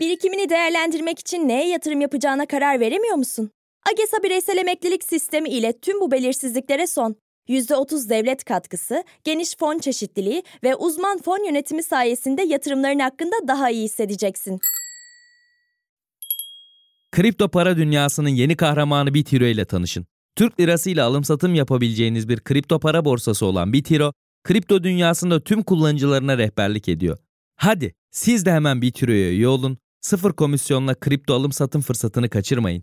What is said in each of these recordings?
Birikimini değerlendirmek için neye yatırım yapacağına karar veremiyor musun? AGESA bireysel emeklilik sistemi ile tüm bu belirsizliklere son. %30 devlet katkısı, geniş fon çeşitliliği ve uzman fon yönetimi sayesinde yatırımların hakkında daha iyi hissedeceksin. Kripto para dünyasının yeni kahramanı Bitiro ile tanışın. Türk lirası ile alım satım yapabileceğiniz bir kripto para borsası olan Bitiro, kripto dünyasında tüm kullanıcılarına rehberlik ediyor. Hadi siz de hemen Bitiro'ya üye olun, sıfır komisyonla kripto alım satım fırsatını kaçırmayın.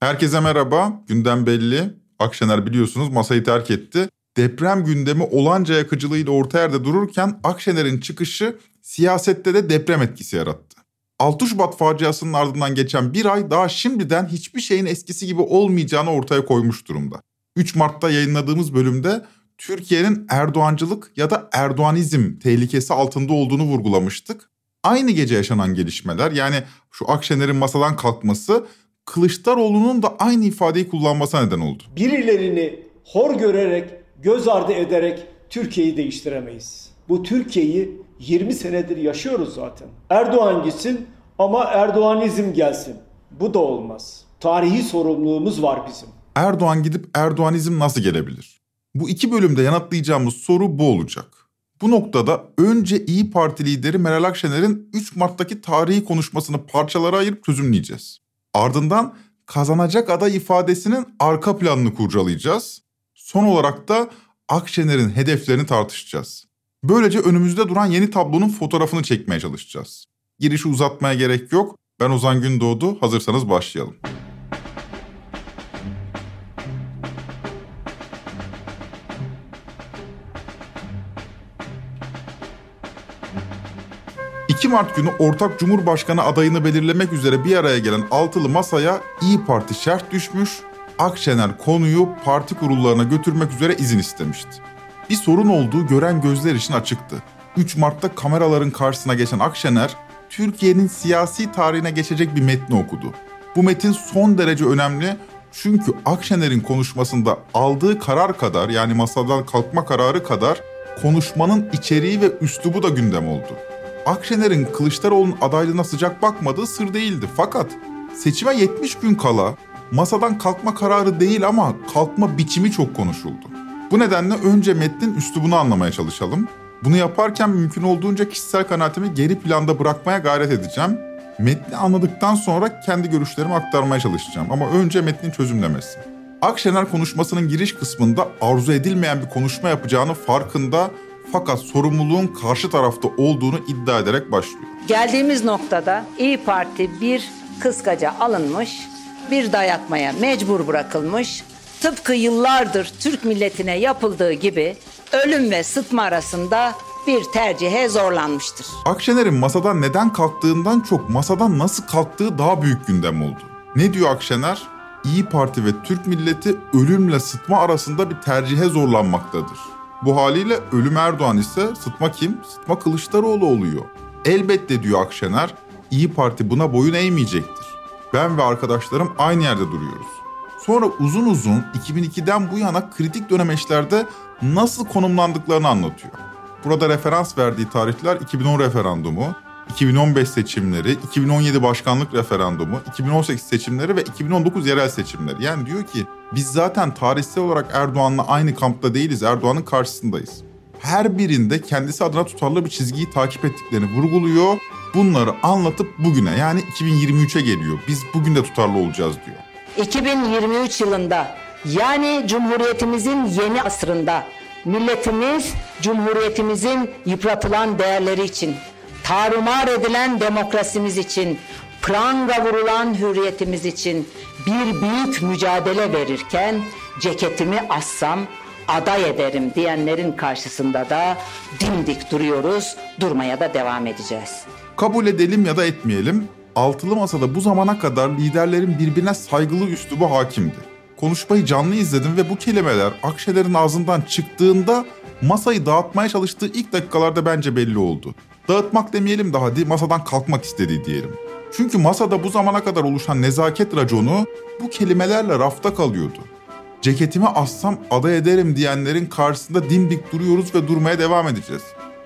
Herkese merhaba, gündem belli. Akşener biliyorsunuz masayı terk etti. Deprem gündemi olanca yakıcılığıyla orta yerde dururken Akşener'in çıkışı siyasette de deprem etkisi yarattı. 6 Şubat faciasının ardından geçen bir ay daha şimdiden hiçbir şeyin eskisi gibi olmayacağını ortaya koymuş durumda. 3 Mart'ta yayınladığımız bölümde Türkiye'nin Erdoğancılık ya da Erdoğanizm tehlikesi altında olduğunu vurgulamıştık. Aynı gece yaşanan gelişmeler yani şu Akşener'in masadan kalkması Kılıçdaroğlu'nun da aynı ifadeyi kullanmasına neden oldu. Birilerini hor görerek, göz ardı ederek Türkiye'yi değiştiremeyiz. Bu Türkiye'yi 20 senedir yaşıyoruz zaten. Erdoğan gitsin ama Erdoğanizm gelsin. Bu da olmaz. Tarihi sorumluluğumuz var bizim. Erdoğan gidip Erdoğanizm nasıl gelebilir? Bu iki bölümde yanıtlayacağımız soru bu olacak. Bu noktada önce İyi Parti lideri Meral Akşener'in 3 Mart'taki tarihi konuşmasını parçalara ayırıp çözümleyeceğiz. Ardından kazanacak aday ifadesinin arka planını kurcalayacağız. Son olarak da Akşener'in hedeflerini tartışacağız. Böylece önümüzde duran yeni tablonun fotoğrafını çekmeye çalışacağız. Girişi uzatmaya gerek yok. Ben Ozan Gündoğdu. Hazırsanız başlayalım. Mart günü ortak Cumhurbaşkanı adayını belirlemek üzere bir araya gelen altılı masaya İyi Parti şert düşmüş, Akşener konuyu parti kurullarına götürmek üzere izin istemişti. Bir sorun olduğu gören gözler için açıktı. 3 Mart'ta kameraların karşısına geçen Akşener, Türkiye'nin siyasi tarihine geçecek bir metni okudu. Bu metin son derece önemli çünkü Akşener'in konuşmasında aldığı karar kadar yani masadan kalkma kararı kadar konuşmanın içeriği ve üslubu da gündem oldu. Akşener'in Kılıçdaroğlu'nun adaylığına sıcak bakmadığı sır değildi. Fakat seçime 70 gün kala masadan kalkma kararı değil ama kalkma biçimi çok konuşuldu. Bu nedenle önce metnin üslubunu anlamaya çalışalım. Bunu yaparken mümkün olduğunca kişisel kanaatimi geri planda bırakmaya gayret edeceğim. Metni anladıktan sonra kendi görüşlerimi aktarmaya çalışacağım ama önce metnin çözümlemesi. Akşener konuşmasının giriş kısmında arzu edilmeyen bir konuşma yapacağını farkında fakat sorumluluğun karşı tarafta olduğunu iddia ederek başlıyor. Geldiğimiz noktada İyi Parti bir kıskaca alınmış, bir dayatmaya mecbur bırakılmış, tıpkı yıllardır Türk milletine yapıldığı gibi ölüm ve sıtma arasında bir tercihe zorlanmıştır. Akşener'in masadan neden kalktığından çok masadan nasıl kalktığı daha büyük gündem oldu. Ne diyor Akşener? İyi Parti ve Türk milleti ölümle sıtma arasında bir tercihe zorlanmaktadır. Bu haliyle ölüm Erdoğan ise sıtma kim? Sıtma Kılıçdaroğlu oluyor. Elbette diyor Akşener, İyi Parti buna boyun eğmeyecektir. Ben ve arkadaşlarım aynı yerde duruyoruz. Sonra uzun uzun 2002'den bu yana kritik dönemeçlerde nasıl konumlandıklarını anlatıyor. Burada referans verdiği tarihler 2010 referandumu, 2015 seçimleri, 2017 başkanlık referandumu, 2018 seçimleri ve 2019 yerel seçimleri. Yani diyor ki biz zaten tarihsel olarak Erdoğan'la aynı kampta değiliz, Erdoğan'ın karşısındayız. Her birinde kendisi adına tutarlı bir çizgiyi takip ettiklerini vurguluyor. Bunları anlatıp bugüne yani 2023'e geliyor. Biz bugün de tutarlı olacağız diyor. 2023 yılında yani Cumhuriyetimizin yeni asrında milletimiz Cumhuriyetimizin yıpratılan değerleri için tarumar edilen demokrasimiz için, pranga vurulan hürriyetimiz için bir büyük mücadele verirken ceketimi assam aday ederim diyenlerin karşısında da dimdik duruyoruz, durmaya da devam edeceğiz. Kabul edelim ya da etmeyelim, altılı masada bu zamana kadar liderlerin birbirine saygılı üslubu hakimdi. Konuşmayı canlı izledim ve bu kelimeler Akşener'in ağzından çıktığında masayı dağıtmaya çalıştığı ilk dakikalarda bence belli oldu. Dağıtmak demeyelim de hadi masadan kalkmak istediği diyelim. Çünkü masada bu zamana kadar oluşan nezaket raconu bu kelimelerle rafta kalıyordu. Ceketimi assam aday ederim diyenlerin karşısında dimdik duruyoruz ve durmaya devam edeceğiz.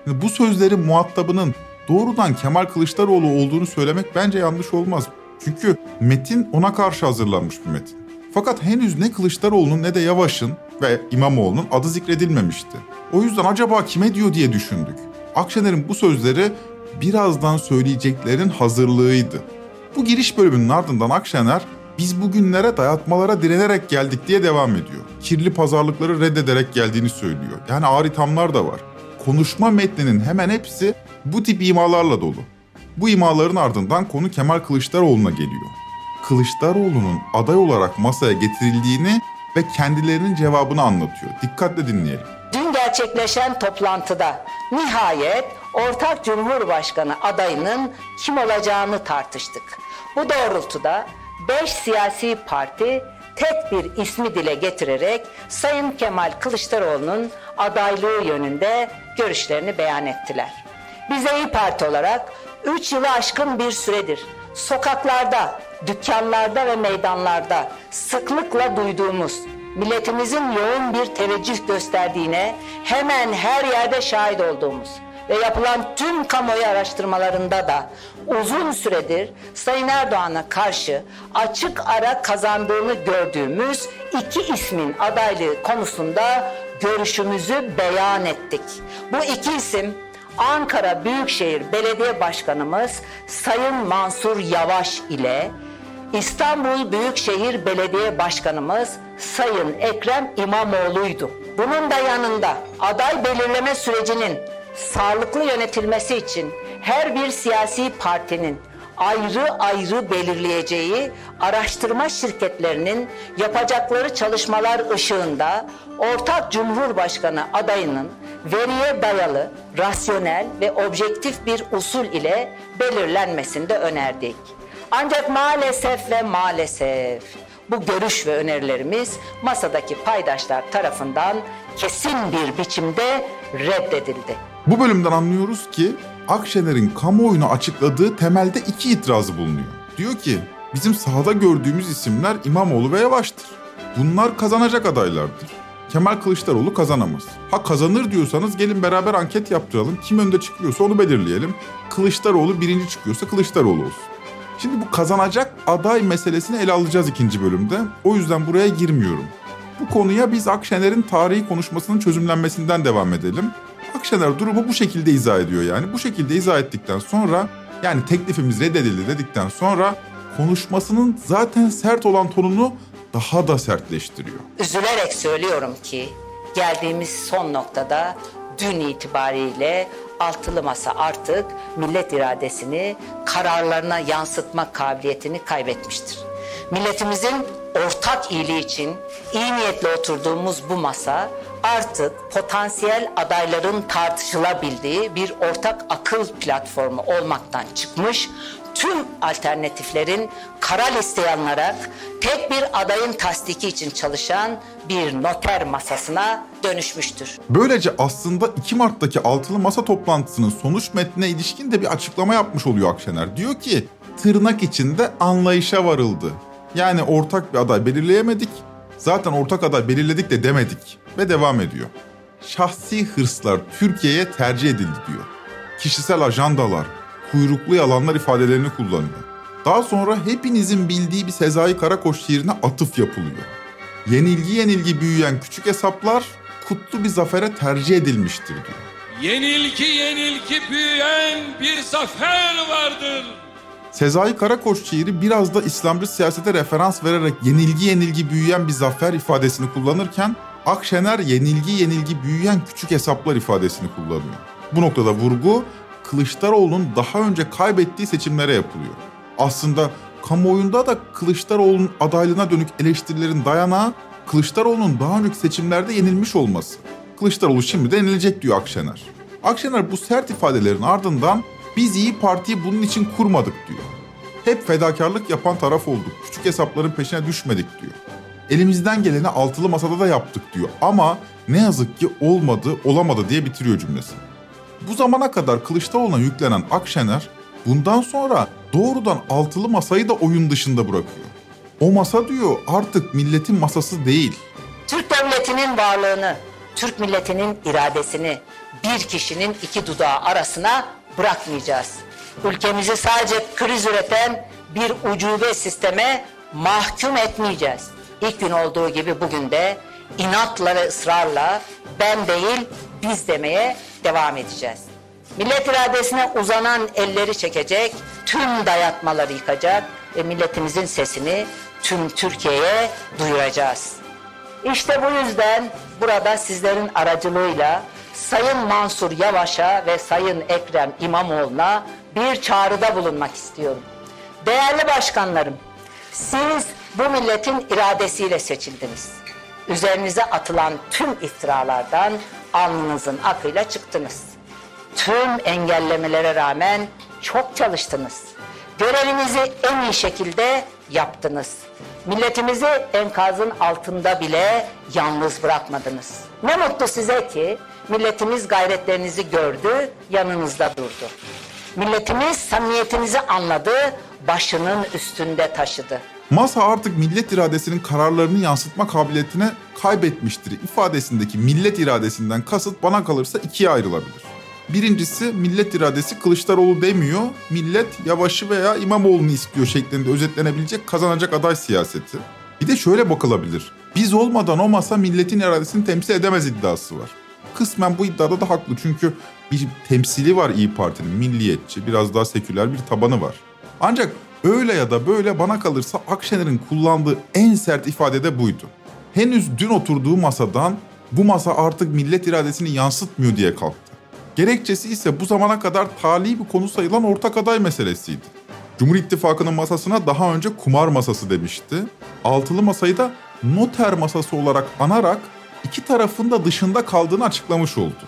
Yani bu sözlerin muhatabının doğrudan Kemal Kılıçdaroğlu olduğunu söylemek bence yanlış olmaz. Çünkü metin ona karşı hazırlanmış bir metin. Fakat henüz ne Kılıçdaroğlu'nun ne de Yavaş'ın ve İmamoğlu'nun adı zikredilmemişti. O yüzden acaba kime diyor diye düşündük. Akşener'in bu sözleri birazdan söyleyeceklerin hazırlığıydı. Bu giriş bölümünün ardından Akşener biz bugünlere dayatmalara direnerek geldik diye devam ediyor. Kirli pazarlıkları reddederek geldiğini söylüyor. Yani ağır ithamlar da var. Konuşma metninin hemen hepsi bu tip imalarla dolu. Bu imaların ardından konu Kemal Kılıçdaroğlu'na geliyor. Kılıçdaroğlu'nun aday olarak masaya getirildiğini ve kendilerinin cevabını anlatıyor. Dikkatle dinleyelim. Gerçekleşen toplantıda nihayet ortak Cumhurbaşkanı adayının kim olacağını tartıştık. Bu doğrultuda 5 siyasi parti tek bir ismi dile getirerek Sayın Kemal Kılıçdaroğlu'nun adaylığı yönünde görüşlerini beyan ettiler. Bize İyi Parti olarak 3 yılı aşkın bir süredir sokaklarda, dükkanlarda ve meydanlarda sıklıkla duyduğumuz milletimizin yoğun bir teveccüh gösterdiğine hemen her yerde şahit olduğumuz ve yapılan tüm kamuoyu araştırmalarında da uzun süredir Sayın Erdoğan'a karşı açık ara kazandığını gördüğümüz iki ismin adaylığı konusunda görüşümüzü beyan ettik. Bu iki isim Ankara Büyükşehir Belediye Başkanımız Sayın Mansur Yavaş ile İstanbul Büyükşehir Belediye Başkanımız Sayın Ekrem İmamoğlu'ydu. Bunun da yanında aday belirleme sürecinin sağlıklı yönetilmesi için her bir siyasi partinin ayrı ayrı belirleyeceği araştırma şirketlerinin yapacakları çalışmalar ışığında ortak Cumhurbaşkanı adayının veriye dayalı, rasyonel ve objektif bir usul ile belirlenmesini de önerdik. Ancak maalesef ve maalesef bu görüş ve önerilerimiz masadaki paydaşlar tarafından kesin bir biçimde reddedildi. Bu bölümden anlıyoruz ki Akşener'in kamuoyuna açıkladığı temelde iki itirazı bulunuyor. Diyor ki bizim sahada gördüğümüz isimler İmamoğlu ve Yavaş'tır. Bunlar kazanacak adaylardır. Kemal Kılıçdaroğlu kazanamaz. Ha kazanır diyorsanız gelin beraber anket yaptıralım. Kim önde çıkıyorsa onu belirleyelim. Kılıçdaroğlu birinci çıkıyorsa Kılıçdaroğlu olsun. Şimdi bu kazanacak aday meselesini ele alacağız ikinci bölümde. O yüzden buraya girmiyorum. Bu konuya biz Akşener'in tarihi konuşmasının çözümlenmesinden devam edelim. Akşener durumu bu şekilde izah ediyor yani. Bu şekilde izah ettikten sonra yani teklifimiz reddedildi dedikten sonra konuşmasının zaten sert olan tonunu daha da sertleştiriyor. Üzülerek söylüyorum ki geldiğimiz son noktada dün itibariyle altılı masa artık millet iradesini kararlarına yansıtma kabiliyetini kaybetmiştir. Milletimizin ortak iyiliği için iyi niyetle oturduğumuz bu masa artık potansiyel adayların tartışılabildiği bir ortak akıl platformu olmaktan çıkmış, tüm alternatiflerin kara listeye alınarak tek bir adayın tasdiki için çalışan bir noter masasına dönüşmüştür. Böylece aslında 2 Mart'taki altılı masa toplantısının sonuç metnine ilişkin de bir açıklama yapmış oluyor Akşener. Diyor ki tırnak içinde anlayışa varıldı. Yani ortak bir aday belirleyemedik. Zaten ortak aday belirledik de demedik. Ve devam ediyor. Şahsi hırslar Türkiye'ye tercih edildi diyor. Kişisel ajandalar, kuyruklu yalanlar ifadelerini kullanıyor. Daha sonra hepinizin bildiği bir Sezai Karakoç şiirine atıf yapılıyor. Yenilgi yenilgi büyüyen küçük hesaplar kutlu bir zafere tercih edilmiştir diyor. Yenilgi yenilgi büyüyen bir zafer vardır. Sezai Karakoç şiiri biraz da İslamcı siyasete referans vererek yenilgi yenilgi büyüyen bir zafer ifadesini kullanırken Akşener yenilgi yenilgi büyüyen küçük hesaplar ifadesini kullanıyor. Bu noktada vurgu Kılıçdaroğlu'nun daha önce kaybettiği seçimlere yapılıyor. Aslında kamuoyunda da Kılıçdaroğlu'nun adaylığına dönük eleştirilerin dayanağı Kılıçdaroğlu'nun daha önceki seçimlerde yenilmiş olması. Kılıçdaroğlu şimdi de yenilecek diyor Akşener. Akşener bu sert ifadelerin ardından biz iyi Parti'yi bunun için kurmadık diyor. Hep fedakarlık yapan taraf olduk. Küçük hesapların peşine düşmedik diyor. Elimizden geleni altılı masada da yaptık diyor. Ama ne yazık ki olmadı, olamadı diye bitiriyor cümlesini. Bu zamana kadar Kılıçdaroğlu'na yüklenen Akşener bundan sonra doğrudan altılı masayı da oyun dışında bırakıyor. O masa diyor artık milletin masası değil. Türk devletinin varlığını, Türk milletinin iradesini bir kişinin iki dudağı arasına bırakmayacağız. Ülkemizi sadece kriz üreten bir ucube sisteme mahkum etmeyeceğiz. İlk gün olduğu gibi bugün de inatla ve ısrarla ben değil biz demeye devam edeceğiz. Millet iradesine uzanan elleri çekecek, tüm dayatmaları yıkacak ve milletimizin sesini tüm Türkiye'ye duyuracağız. İşte bu yüzden burada sizlerin aracılığıyla Sayın Mansur Yavaş'a ve Sayın Ekrem İmamoğlu'na bir çağrıda bulunmak istiyorum. Değerli başkanlarım, siz bu milletin iradesiyle seçildiniz. Üzerinize atılan tüm iftiralardan alnınızın akıyla çıktınız. Tüm engellemelere rağmen çok çalıştınız. Görevinizi en iyi şekilde yaptınız. Milletimizi enkazın altında bile yalnız bırakmadınız. Ne mutlu size ki milletimiz gayretlerinizi gördü, yanınızda durdu. Milletimiz samimiyetinizi anladı, başının üstünde taşıdı. Masa artık millet iradesinin kararlarını yansıtma kabiliyetini kaybetmiştir ifadesindeki millet iradesinden kasıt bana kalırsa ikiye ayrılabilir. Birincisi millet iradesi Kılıçdaroğlu demiyor, millet Yavaş'ı veya İmamoğlu'nu istiyor şeklinde özetlenebilecek kazanacak aday siyaseti. Bir de şöyle bakılabilir. Biz olmadan o masa milletin iradesini temsil edemez iddiası var. Kısmen bu iddiada da haklı çünkü bir temsili var İyi Parti'nin milliyetçi, biraz daha seküler bir tabanı var. Ancak öyle ya da böyle bana kalırsa Akşener'in kullandığı en sert ifade de buydu. Henüz dün oturduğu masadan bu masa artık millet iradesini yansıtmıyor diye kalktı. Gerekçesi ise bu zamana kadar tali bir konu sayılan ortak aday meselesiydi. Cumhur İttifakı'nın masasına daha önce kumar masası demişti. Altılı masayı da noter masası olarak anarak iki tarafın da dışında kaldığını açıklamış oldu.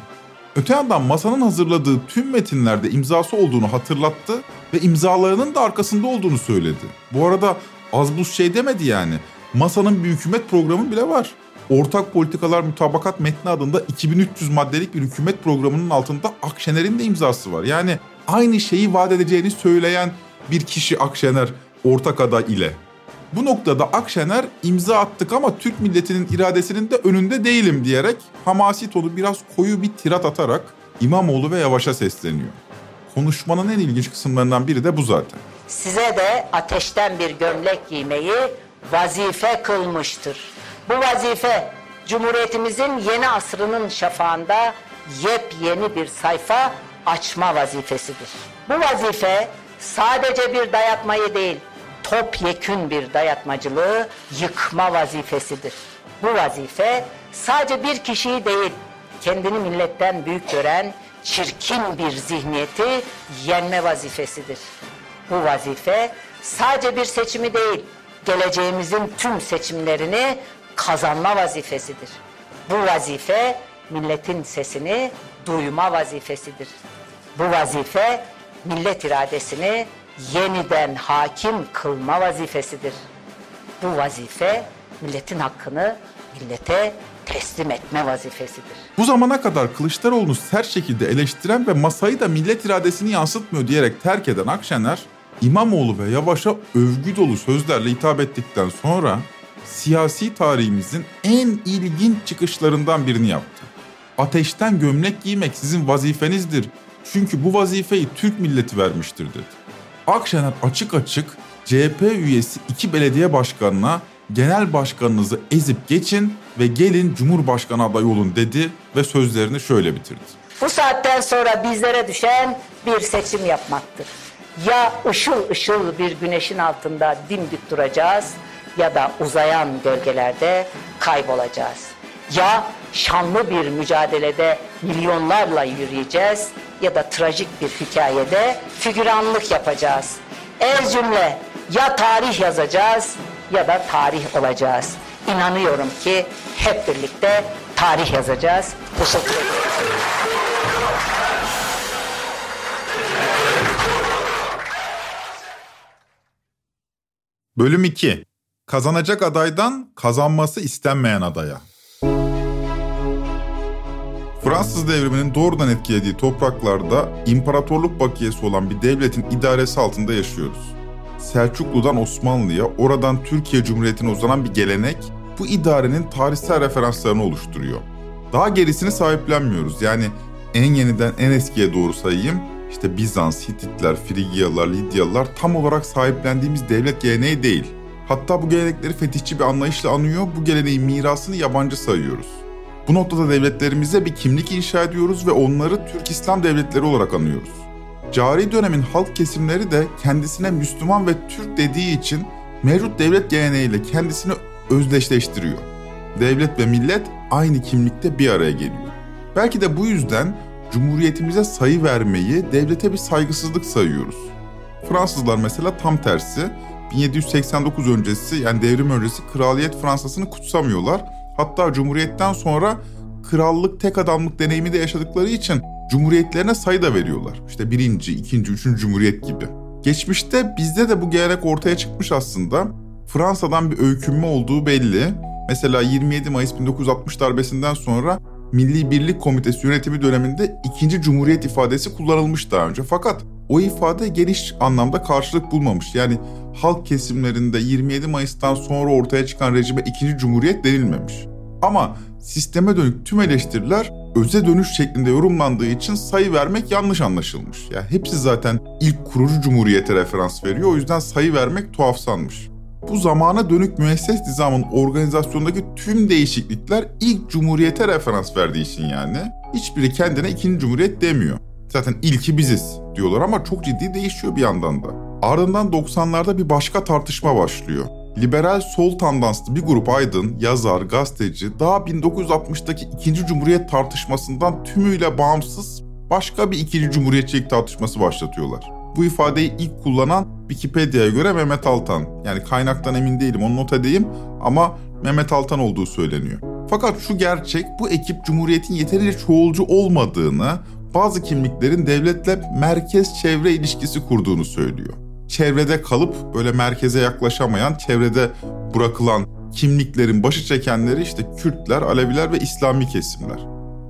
Öte yandan masanın hazırladığı tüm metinlerde imzası olduğunu hatırlattı ve imzalarının da arkasında olduğunu söyledi. Bu arada az buz şey demedi yani. Masanın bir hükümet programı bile var. Ortak Politikalar Mütabakat Metni adında 2300 maddelik bir hükümet programının altında Akşener'in de imzası var. Yani aynı şeyi vaat edeceğini söyleyen bir kişi Akşener ortak aday ile. Bu noktada Akşener imza attık ama Türk milletinin iradesinin de önünde değilim diyerek hamasi tonu biraz koyu bir tirat atarak İmamoğlu ve Yavaş'a sesleniyor. Konuşmanın en ilginç kısımlarından biri de bu zaten. Size de ateşten bir gömlek giymeyi vazife kılmıştır. Bu vazife Cumhuriyetimizin yeni asrının şafağında yepyeni bir sayfa açma vazifesidir. Bu vazife sadece bir dayatmayı değil, topyekün bir dayatmacılığı yıkma vazifesidir. Bu vazife sadece bir kişiyi değil, kendini milletten büyük gören çirkin bir zihniyeti yenme vazifesidir. Bu vazife sadece bir seçimi değil, geleceğimizin tüm seçimlerini kazanma vazifesidir. Bu vazife milletin sesini duyma vazifesidir. Bu vazife millet iradesini yeniden hakim kılma vazifesidir. Bu vazife milletin hakkını millete teslim etme vazifesidir. Bu zamana kadar Kılıçdaroğlu'nu sert şekilde eleştiren ve masayı da millet iradesini yansıtmıyor diyerek terk eden Akşener, İmamoğlu ve Yavaş'a övgü dolu sözlerle hitap ettikten sonra siyasi tarihimizin en ilginç çıkışlarından birini yaptı. Ateşten gömlek giymek sizin vazifenizdir. Çünkü bu vazifeyi Türk milleti vermiştir dedi. Akşener açık açık CHP üyesi iki belediye başkanına genel başkanınızı ezip geçin ve gelin Cumhurbaşkanı adayı olun dedi ve sözlerini şöyle bitirdi. Bu saatten sonra bizlere düşen bir seçim yapmaktır. Ya ışıl ışıl bir güneşin altında dimdik duracağız ya da uzayan gölgelerde kaybolacağız. Ya şanlı bir mücadelede milyonlarla yürüyeceğiz ya da trajik bir hikayede figüranlık yapacağız. Ez cümle ya tarih yazacağız ya da tarih olacağız. İnanıyorum ki hep birlikte tarih yazacağız. Teşekkür ederim. Bölüm 2. Kazanacak adaydan kazanması istenmeyen adaya. Fransız devriminin doğrudan etkilediği topraklarda imparatorluk bakiyesi olan bir devletin idaresi altında yaşıyoruz. Selçuklu'dan Osmanlı'ya, oradan Türkiye Cumhuriyeti'ne uzanan bir gelenek bu idarenin tarihsel referanslarını oluşturuyor. Daha gerisini sahiplenmiyoruz. Yani en yeniden en eskiye doğru sayayım. işte Bizans, Hititler, Frigyalılar, Lidyalılar tam olarak sahiplendiğimiz devlet geleneği değil. Hatta bu gelenekleri fetihçi bir anlayışla anıyor, bu geleneğin mirasını yabancı sayıyoruz. Bu noktada devletlerimize bir kimlik inşa ediyoruz ve onları Türk İslam devletleri olarak anıyoruz. Cari dönemin halk kesimleri de kendisine Müslüman ve Türk dediği için mevcut devlet geleneğiyle kendisini özdeşleştiriyor. Devlet ve millet aynı kimlikte bir araya geliyor. Belki de bu yüzden Cumhuriyetimize sayı vermeyi devlete bir saygısızlık sayıyoruz. Fransızlar mesela tam tersi 1789 öncesi yani devrim öncesi kraliyet Fransa'sını kutsamıyorlar. Hatta Cumhuriyet'ten sonra krallık tek adamlık deneyimi de yaşadıkları için cumhuriyetlerine sayı da veriyorlar. İşte birinci, ikinci, üçüncü cumhuriyet gibi. Geçmişte bizde de bu gelenek ortaya çıkmış aslında. Fransa'dan bir öykünme olduğu belli. Mesela 27 Mayıs 1960 darbesinden sonra Milli Birlik Komitesi yönetimi döneminde ikinci cumhuriyet ifadesi kullanılmış daha önce. Fakat o ifade geniş anlamda karşılık bulmamış. Yani halk kesimlerinde 27 Mayıs'tan sonra ortaya çıkan rejime ikinci cumhuriyet denilmemiş. Ama sisteme dönük tüm eleştiriler öze dönüş şeklinde yorumlandığı için sayı vermek yanlış anlaşılmış. Yani hepsi zaten ilk kurucu cumhuriyete referans veriyor. O yüzden sayı vermek tuhafsanmış. Bu zamana dönük müesses nizamın organizasyondaki tüm değişiklikler ilk cumhuriyete referans verdiği için yani hiçbiri kendine ikinci cumhuriyet demiyor. Zaten ilki biziz diyorlar ama çok ciddi değişiyor bir yandan da. Ardından 90'larda bir başka tartışma başlıyor. Liberal sol tandanslı bir grup aydın, yazar, gazeteci daha 1960'daki ikinci cumhuriyet tartışmasından tümüyle bağımsız başka bir ikinci cumhuriyetçilik tartışması başlatıyorlar. Bu ifadeyi ilk kullanan Wikipedia'ya göre Mehmet Altan. Yani kaynaktan emin değilim onu not edeyim ama Mehmet Altan olduğu söyleniyor. Fakat şu gerçek bu ekip Cumhuriyet'in yeterince çoğulcu olmadığını, bazı kimliklerin devletle merkez çevre ilişkisi kurduğunu söylüyor. Çevrede kalıp böyle merkeze yaklaşamayan, çevrede bırakılan kimliklerin başı çekenleri işte Kürtler, Aleviler ve İslami kesimler.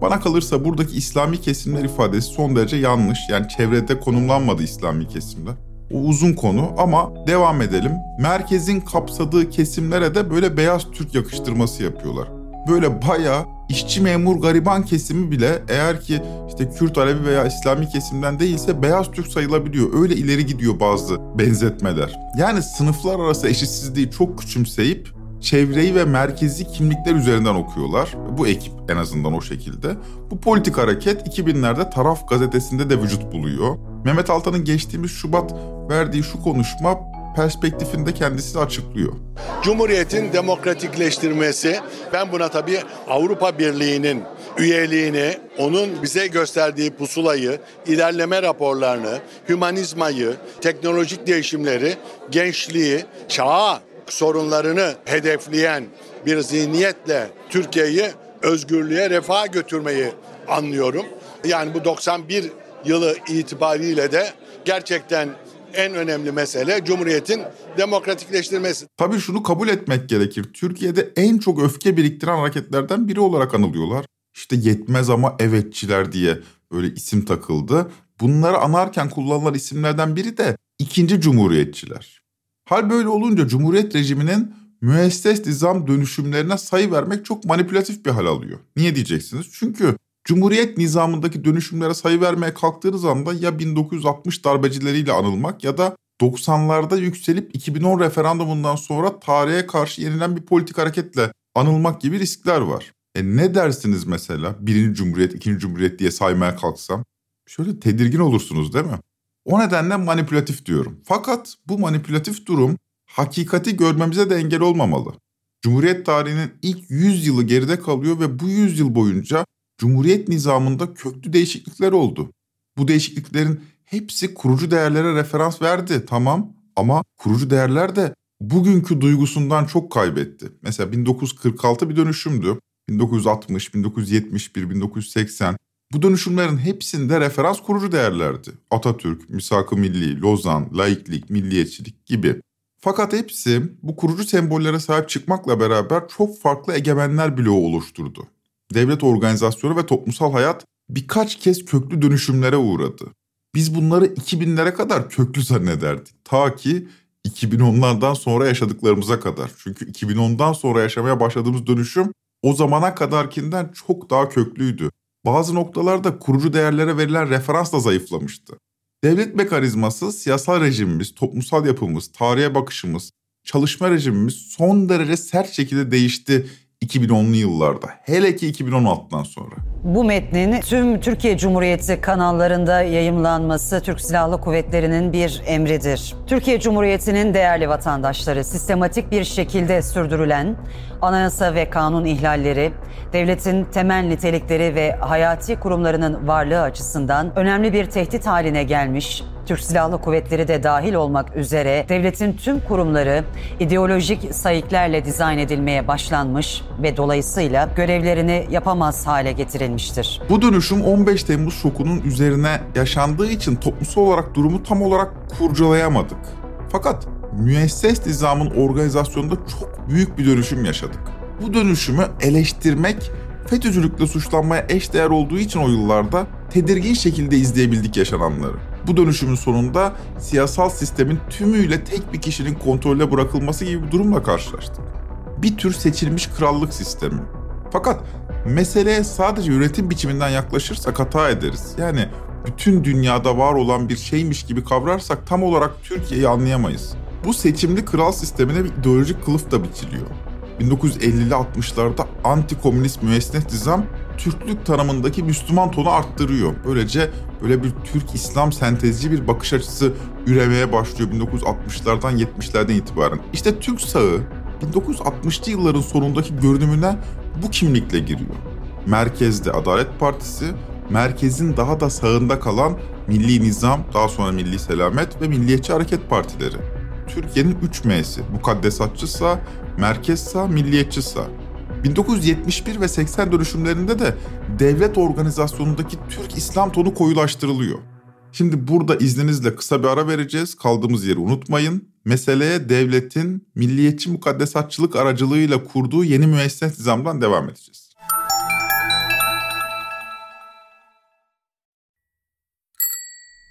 Bana kalırsa buradaki İslami kesimler ifadesi son derece yanlış. Yani çevrede konumlanmadı İslami kesimler. O uzun konu ama devam edelim. Merkezin kapsadığı kesimlere de böyle beyaz Türk yakıştırması yapıyorlar. Böyle bayağı işçi memur gariban kesimi bile eğer ki işte Kürt, Alevi veya İslami kesimden değilse beyaz Türk sayılabiliyor. Öyle ileri gidiyor bazı benzetmeler. Yani sınıflar arası eşitsizliği çok küçümseyip çevreyi ve merkezi kimlikler üzerinden okuyorlar. Bu ekip en azından o şekilde. Bu politik hareket 2000'lerde Taraf gazetesinde de vücut buluyor. Mehmet Altan'ın geçtiğimiz Şubat verdiği şu konuşma perspektifinde kendisi açıklıyor. Cumhuriyetin demokratikleştirmesi, ben buna tabii Avrupa Birliği'nin üyeliğini, onun bize gösterdiği pusulayı, ilerleme raporlarını, hümanizmayı, teknolojik değişimleri, gençliği, çağa sorunlarını hedefleyen bir zihniyetle Türkiye'yi özgürlüğe, refaha götürmeyi anlıyorum. Yani bu 91 yılı itibariyle de gerçekten en önemli mesele Cumhuriyet'in demokratikleştirmesi. Tabii şunu kabul etmek gerekir. Türkiye'de en çok öfke biriktiren hareketlerden biri olarak anılıyorlar. İşte yetmez ama evetçiler diye böyle isim takıldı. Bunları anarken kullanılan isimlerden biri de ikinci cumhuriyetçiler. Hal böyle olunca Cumhuriyet rejiminin müesses nizam dönüşümlerine sayı vermek çok manipülatif bir hal alıyor. Niye diyeceksiniz? Çünkü Cumhuriyet nizamındaki dönüşümlere sayı vermeye kalktığınız anda ya 1960 darbecileriyle anılmak ya da 90'larda yükselip 2010 referandumundan sonra tarihe karşı yenilen bir politik hareketle anılmak gibi riskler var. E ne dersiniz mesela birinci cumhuriyet, ikinci cumhuriyet diye saymaya kalksam? Şöyle tedirgin olursunuz değil mi? O nedenle manipülatif diyorum. Fakat bu manipülatif durum hakikati görmemize de engel olmamalı. Cumhuriyet tarihinin ilk 100 yılı geride kalıyor ve bu 100 yıl boyunca Cumhuriyet nizamında köklü değişiklikler oldu. Bu değişikliklerin hepsi kurucu değerlere referans verdi tamam ama kurucu değerler de bugünkü duygusundan çok kaybetti. Mesela 1946 bir dönüşümdü. 1960, 1971, 1980 bu dönüşümlerin hepsinde referans kurucu değerlerdi. Atatürk, Misak-ı Milli, Lozan, laiklik, milliyetçilik gibi. Fakat hepsi bu kurucu sembollere sahip çıkmakla beraber çok farklı egemenler bloğu oluşturdu. Devlet organizasyonu ve toplumsal hayat birkaç kez köklü dönüşümlere uğradı. Biz bunları 2000'lere kadar köklü zannederdik. Ta ki 2010'lardan sonra yaşadıklarımıza kadar. Çünkü 2010'dan sonra yaşamaya başladığımız dönüşüm o zamana kadarkinden çok daha köklüydü bazı noktalarda kurucu değerlere verilen referans da zayıflamıştı. Devlet mekanizması, siyasal rejimimiz, toplumsal yapımız, tarihe bakışımız, çalışma rejimimiz son derece sert şekilde değişti 2010'lu yıllarda. Hele ki 2016'dan sonra. Bu metnin tüm Türkiye Cumhuriyeti kanallarında yayımlanması Türk Silahlı Kuvvetleri'nin bir emridir. Türkiye Cumhuriyeti'nin değerli vatandaşları sistematik bir şekilde sürdürülen anayasa ve kanun ihlalleri, devletin temel nitelikleri ve hayati kurumlarının varlığı açısından önemli bir tehdit haline gelmiş, Türk Silahlı Kuvvetleri de dahil olmak üzere devletin tüm kurumları ideolojik sayıklarla dizayn edilmeye başlanmış ve dolayısıyla görevlerini yapamaz hale getirilmiştir. Bu dönüşüm 15 Temmuz şokunun üzerine yaşandığı için toplumsal olarak durumu tam olarak kurcalayamadık. Fakat müesses nizamın organizasyonunda çok büyük bir dönüşüm yaşadık. Bu dönüşümü eleştirmek FETÖ'cülükle suçlanmaya eşdeğer olduğu için o yıllarda tedirgin şekilde izleyebildik yaşananları. Bu dönüşümün sonunda siyasal sistemin tümüyle tek bir kişinin kontrolüne bırakılması gibi bir durumla karşılaştık. Bir tür seçilmiş krallık sistemi. Fakat meseleye sadece yönetim biçiminden yaklaşırsak hata ederiz. Yani bütün dünyada var olan bir şeymiş gibi kavrarsak tam olarak Türkiye'yi anlayamayız. Bu seçimli kral sistemine bir ideolojik kılıf da biçiliyor. 1950'li 60'larda anti-komünist müesses nizam Türklük tanımındaki Müslüman tonu arttırıyor. Böylece böyle bir Türk-İslam sentezci bir bakış açısı üremeye başlıyor 1960'lardan 70'lerden itibaren. İşte Türk sağı 1960'lı yılların sonundaki görünümüne bu kimlikle giriyor. Merkezde Adalet Partisi, merkezin daha da sağında kalan Milli Nizam, daha sonra Milli Selamet ve Milliyetçi Hareket Partileri. Türkiye'nin 3 M'si, mukaddesatçı sağ, merkez sağ, milliyetçi sağ. 1971 ve 80 dönüşümlerinde de devlet organizasyonundaki Türk İslam tonu koyulaştırılıyor. Şimdi burada izninizle kısa bir ara vereceğiz. Kaldığımız yeri unutmayın. Meseleye devletin milliyetçi mukaddesatçılık aracılığıyla kurduğu yeni müesses nizamdan devam edeceğiz.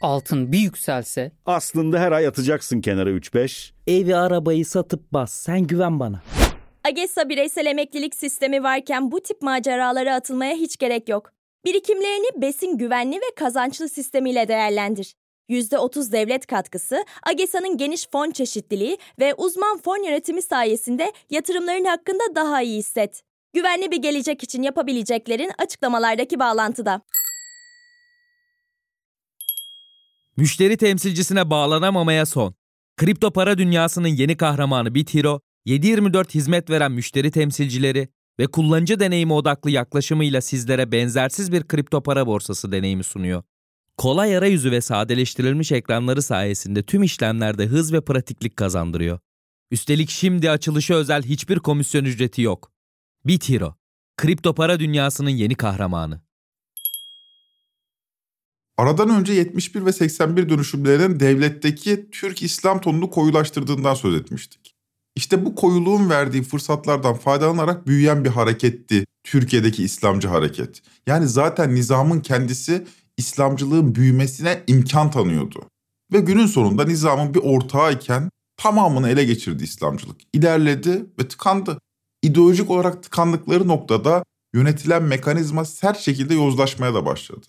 Altın bir yükselse Aslında her ay atacaksın kenara 3-5. Evi arabayı satıp bas sen güven bana. AGESA bireysel emeklilik sistemi varken bu tip maceralara atılmaya hiç gerek yok. Birikimlerini besin güvenli ve kazançlı sistemiyle değerlendir. %30 devlet katkısı, AGESA'nın geniş fon çeşitliliği ve uzman fon yönetimi sayesinde yatırımların hakkında daha iyi hisset. Güvenli bir gelecek için yapabileceklerin açıklamalardaki bağlantıda. Müşteri temsilcisine bağlanamamaya son. Kripto para dünyasının yeni kahramanı BitHero, 7/24 hizmet veren müşteri temsilcileri ve kullanıcı deneyimi odaklı yaklaşımıyla sizlere benzersiz bir kripto para borsası deneyimi sunuyor. Kolay arayüzü ve sadeleştirilmiş ekranları sayesinde tüm işlemlerde hız ve pratiklik kazandırıyor. Üstelik şimdi açılışı özel hiçbir komisyon ücreti yok. BitHero, kripto para dünyasının yeni kahramanı. Aradan önce 71 ve 81 dönüşümlerinin devletteki Türk İslam tonunu koyulaştırdığından söz etmiştik. İşte bu koyuluğun verdiği fırsatlardan faydalanarak büyüyen bir hareketti Türkiye'deki İslamcı hareket. Yani zaten nizamın kendisi İslamcılığın büyümesine imkan tanıyordu. Ve günün sonunda nizamın bir ortağı iken tamamını ele geçirdi İslamcılık. İlerledi ve tıkandı. İdeolojik olarak tıkandıkları noktada yönetilen mekanizma sert şekilde yozlaşmaya da başladı.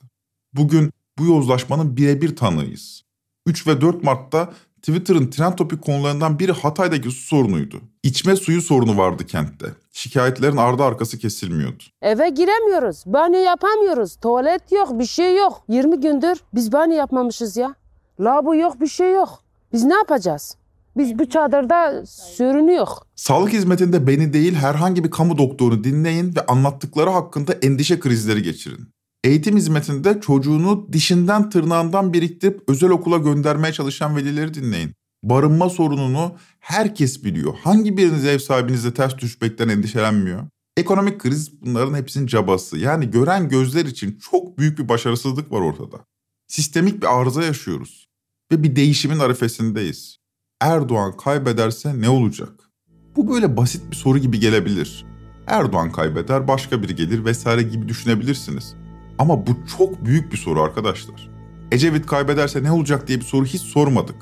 Bugün bu yozlaşmanın birebir tanığıyız. 3 ve 4 Mart'ta Twitter'ın trend topik konularından biri Hatay'daki su sorunuydu. İçme suyu sorunu vardı kentte. Şikayetlerin ardı arkası kesilmiyordu. Eve giremiyoruz. Banyo yapamıyoruz. Tuvalet yok, bir şey yok. 20 gündür biz banyo yapmamışız ya. Lavabo yok, bir şey yok. Biz ne yapacağız? Biz bu çadırda sürünüyor. Sağlık hizmetinde beni değil herhangi bir kamu doktorunu dinleyin ve anlattıkları hakkında endişe krizleri geçirin. Eğitim hizmetinde çocuğunu dişinden tırnağından biriktirip özel okula göndermeye çalışan velileri dinleyin. Barınma sorununu herkes biliyor. Hangi biriniz ev sahibinizle ters düşmekten endişelenmiyor? Ekonomik kriz bunların hepsinin cabası. Yani gören gözler için çok büyük bir başarısızlık var ortada. Sistemik bir arıza yaşıyoruz. Ve bir değişimin arifesindeyiz. Erdoğan kaybederse ne olacak? Bu böyle basit bir soru gibi gelebilir. Erdoğan kaybeder, başka biri gelir vesaire gibi düşünebilirsiniz. Ama bu çok büyük bir soru arkadaşlar. Ecevit kaybederse ne olacak diye bir soru hiç sormadık.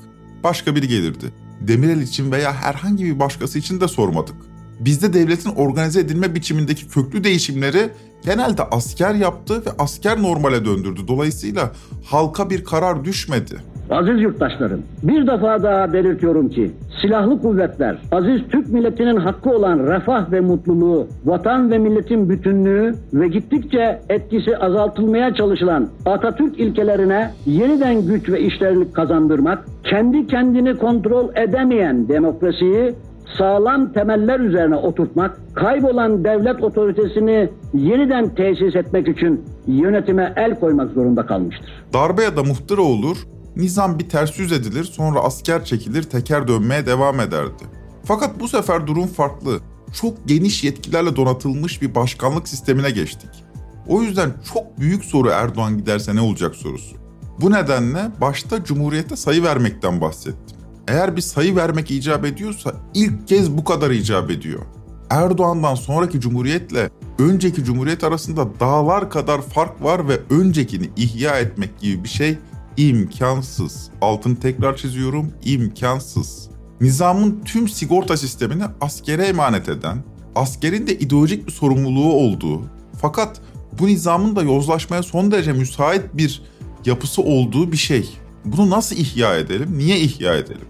Başka biri gelirdi. Demirel için veya herhangi bir başkası için de sormadık. Bizde devletin organize edilme biçimindeki köklü değişimleri genelde asker yaptı ve asker normale döndürdü. Dolayısıyla halka bir karar düşmedi. Aziz yurttaşlarım, bir defa daha belirtiyorum ki silahlı kuvvetler, aziz Türk milletinin hakkı olan refah ve mutluluğu, vatan ve milletin bütünlüğü ve gittikçe etkisi azaltılmaya çalışılan Atatürk ilkelerine yeniden güç ve işlerlik kazandırmak, kendi kendini kontrol edemeyen demokrasiyi sağlam temeller üzerine oturtmak, kaybolan devlet otoritesini yeniden tesis etmek için yönetime el koymak zorunda kalmıştır. Darbe ya da muhtıra olur, nizam bir ters yüz edilir, sonra asker çekilir, teker dönmeye devam ederdi. Fakat bu sefer durum farklı. Çok geniş yetkilerle donatılmış bir başkanlık sistemine geçtik. O yüzden çok büyük soru Erdoğan giderse ne olacak sorusu. Bu nedenle başta Cumhuriyete sayı vermekten bahsettim. Eğer bir sayı vermek icap ediyorsa ilk kez bu kadar icap ediyor. Erdoğan'dan sonraki cumhuriyetle önceki cumhuriyet arasında dağlar kadar fark var ve öncekini ihya etmek gibi bir şey imkansız. Altını tekrar çiziyorum, imkansız. Nizamın tüm sigorta sistemini askere emanet eden, askerin de ideolojik bir sorumluluğu olduğu, fakat bu nizamın da yozlaşmaya son derece müsait bir yapısı olduğu bir şey. Bunu nasıl ihya edelim? Niye ihya edelim?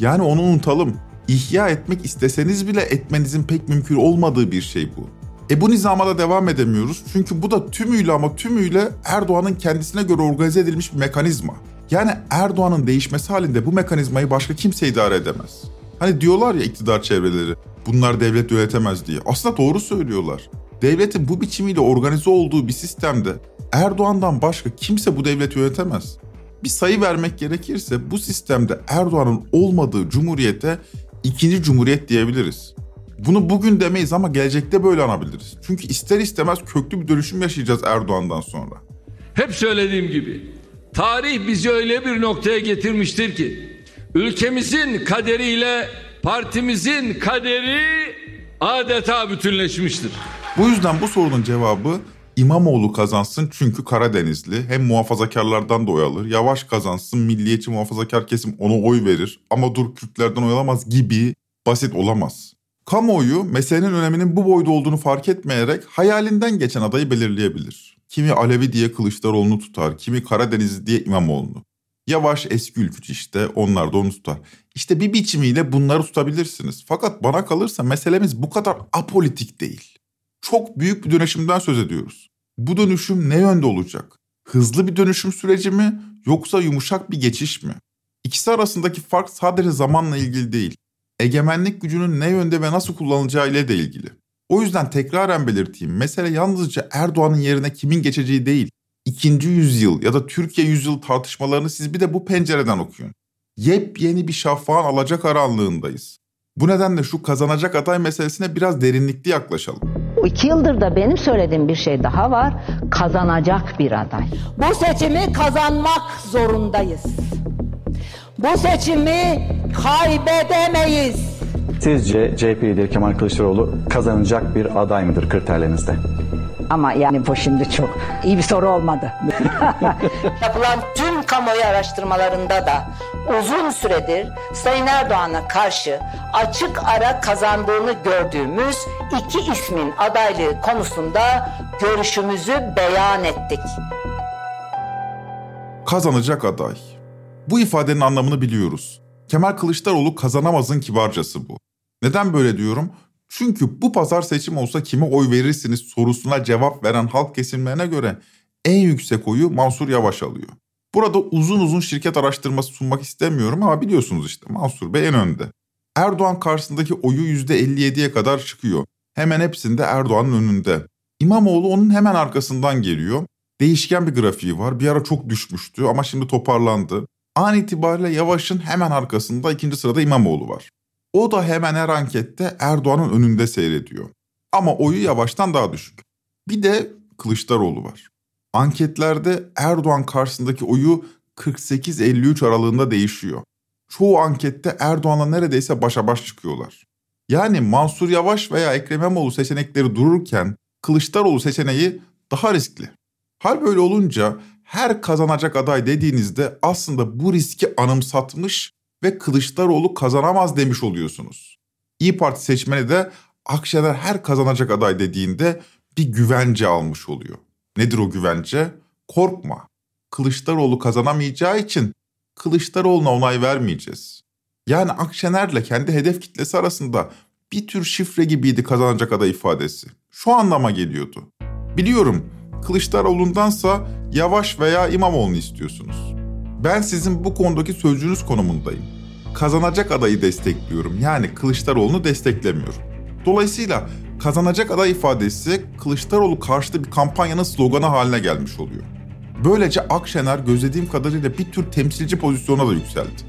Yani onu unutalım. İhya etmek isteseniz bile etmenizin pek mümkün olmadığı bir şey bu. E bu nizama da devam edemiyoruz. Çünkü bu da tümüyle ama tümüyle Erdoğan'ın kendisine göre organize edilmiş bir mekanizma. Yani Erdoğan'ın değişmesi halinde bu mekanizmayı başka kimse idare edemez. Hani diyorlar ya iktidar çevreleri, bunlar devlet yönetemez diye. Aslında doğru söylüyorlar. Devletin bu biçimiyle organize olduğu bir sistemde Erdoğan'dan başka kimse bu devleti yönetemez. Bir sayı vermek gerekirse bu sistemde Erdoğan'ın olmadığı cumhuriyete ikinci cumhuriyet diyebiliriz. Bunu bugün demeyiz ama gelecekte böyle anabiliriz. Çünkü ister istemez köklü bir dönüşüm yaşayacağız Erdoğan'dan sonra. Hep söylediğim gibi tarih bizi öyle bir noktaya getirmiştir ki ülkemizin kaderiyle partimizin kaderi adeta bütünleşmiştir. Bu yüzden bu sorunun cevabı İmamoğlu kazansın çünkü Karadenizli hem muhafazakarlardan da oy alır. Yavaş kazansın milliyetçi muhafazakar kesim ona oy verir ama dur Kürtlerden oy alamaz gibi basit olamaz. Kamuoyu meselenin öneminin bu boyda olduğunu fark etmeyerek hayalinden geçen adayı belirleyebilir. Kimi Alevi diye Kılıçdaroğlu'nu tutar, kimi Karadenizli diye İmamoğlu'nu. Yavaş eski ülkücü işte onlar da onu tutar. İşte bir biçimiyle bunları tutabilirsiniz. Fakat bana kalırsa meselemiz bu kadar apolitik değil. Çok büyük bir dönüşümden söz ediyoruz. Bu dönüşüm ne yönde olacak? Hızlı bir dönüşüm süreci mi yoksa yumuşak bir geçiş mi? İkisi arasındaki fark sadece zamanla ilgili değil. Egemenlik gücünün ne yönde ve nasıl kullanılacağı ile de ilgili. O yüzden tekraren belirteyim mesele yalnızca Erdoğan'ın yerine kimin geçeceği değil. İkinci yüzyıl ya da Türkiye yüzyıl tartışmalarını siz bir de bu pencereden okuyun. Yepyeni bir şafağın alacakaranlığındayız. Bu nedenle şu kazanacak aday meselesine biraz derinlikli yaklaşalım. İki yıldır da benim söylediğim bir şey daha var. Kazanacak bir aday. Bu seçimi kazanmak zorundayız. Bu seçimi kaybedemeyiz. Sizce CHP lideri Kemal Kılıçdaroğlu kazanacak bir aday mıdır kriterlerinizde? Ama yani bu şimdi çok iyi bir soru olmadı. Yapılan tüm kamuoyu araştırmalarında da uzun süredir Sayın Erdoğan'a karşı açık ara kazandığını gördüğümüz iki ismin adaylığı konusunda görüşümüzü beyan ettik. Kazanacak aday. Bu ifadenin anlamını biliyoruz. Kemal Kılıçdaroğlu kazanamazın kibarcası bu. Neden böyle diyorum? Çünkü bu pazar seçim olsa kime oy verirsiniz sorusuna cevap veren halk kesimlerine göre en yüksek oyu Mansur Yavaş alıyor. Burada uzun uzun şirket araştırması sunmak istemiyorum ama biliyorsunuz işte Mansur Bey en önde. Erdoğan karşısındaki oyu %57'ye kadar çıkıyor. Hemen hepsinde Erdoğan'ın önünde. İmamoğlu onun hemen arkasından geliyor. Değişken bir grafiği var. Bir ara çok düşmüştü ama şimdi toparlandı. An itibariyle Yavaş'ın hemen arkasında ikinci sırada İmamoğlu var. O da hemen her ankette Erdoğan'ın önünde seyrediyor. Ama oyu Yavaş'tan daha düşük. Bir de Kılıçdaroğlu var. Anketlerde Erdoğan karşısındaki oyu 48-53 aralığında değişiyor. Çoğu ankette Erdoğan'la neredeyse başa baş çıkıyorlar. Yani Mansur Yavaş veya Ekrem İmamoğlu seçenekleri dururken Kılıçdaroğlu seçeneği daha riskli. Hal böyle olunca her kazanacak aday dediğinizde aslında bu riski anımsatmış ve Kılıçdaroğlu kazanamaz demiş oluyorsunuz. İyi Parti seçmeni de Akşener her kazanacak aday dediğinde bir güvence almış oluyor. Nedir o güvence? Korkma. Kılıçdaroğlu kazanamayacağı için Kılıçdaroğlu'na onay vermeyeceğiz. Yani Akşener'le kendi hedef kitlesi arasında bir tür şifre gibiydi kazanacak aday ifadesi. Şu anlama geliyordu. Biliyorum Kılıçdaroğlu'ndansa Yavaş veya İmamoğlu'nu istiyorsunuz. Ben sizin bu konudaki sözcünüz konumundayım. Kazanacak adayı destekliyorum. Yani Kılıçdaroğlu'nu desteklemiyorum. Dolayısıyla kazanacak aday ifadesi Kılıçdaroğlu karşıtı bir kampanyanın sloganı haline gelmiş oluyor. Böylece Akşener gözlediğim kadarıyla bir tür temsilci pozisyona da yükseldi.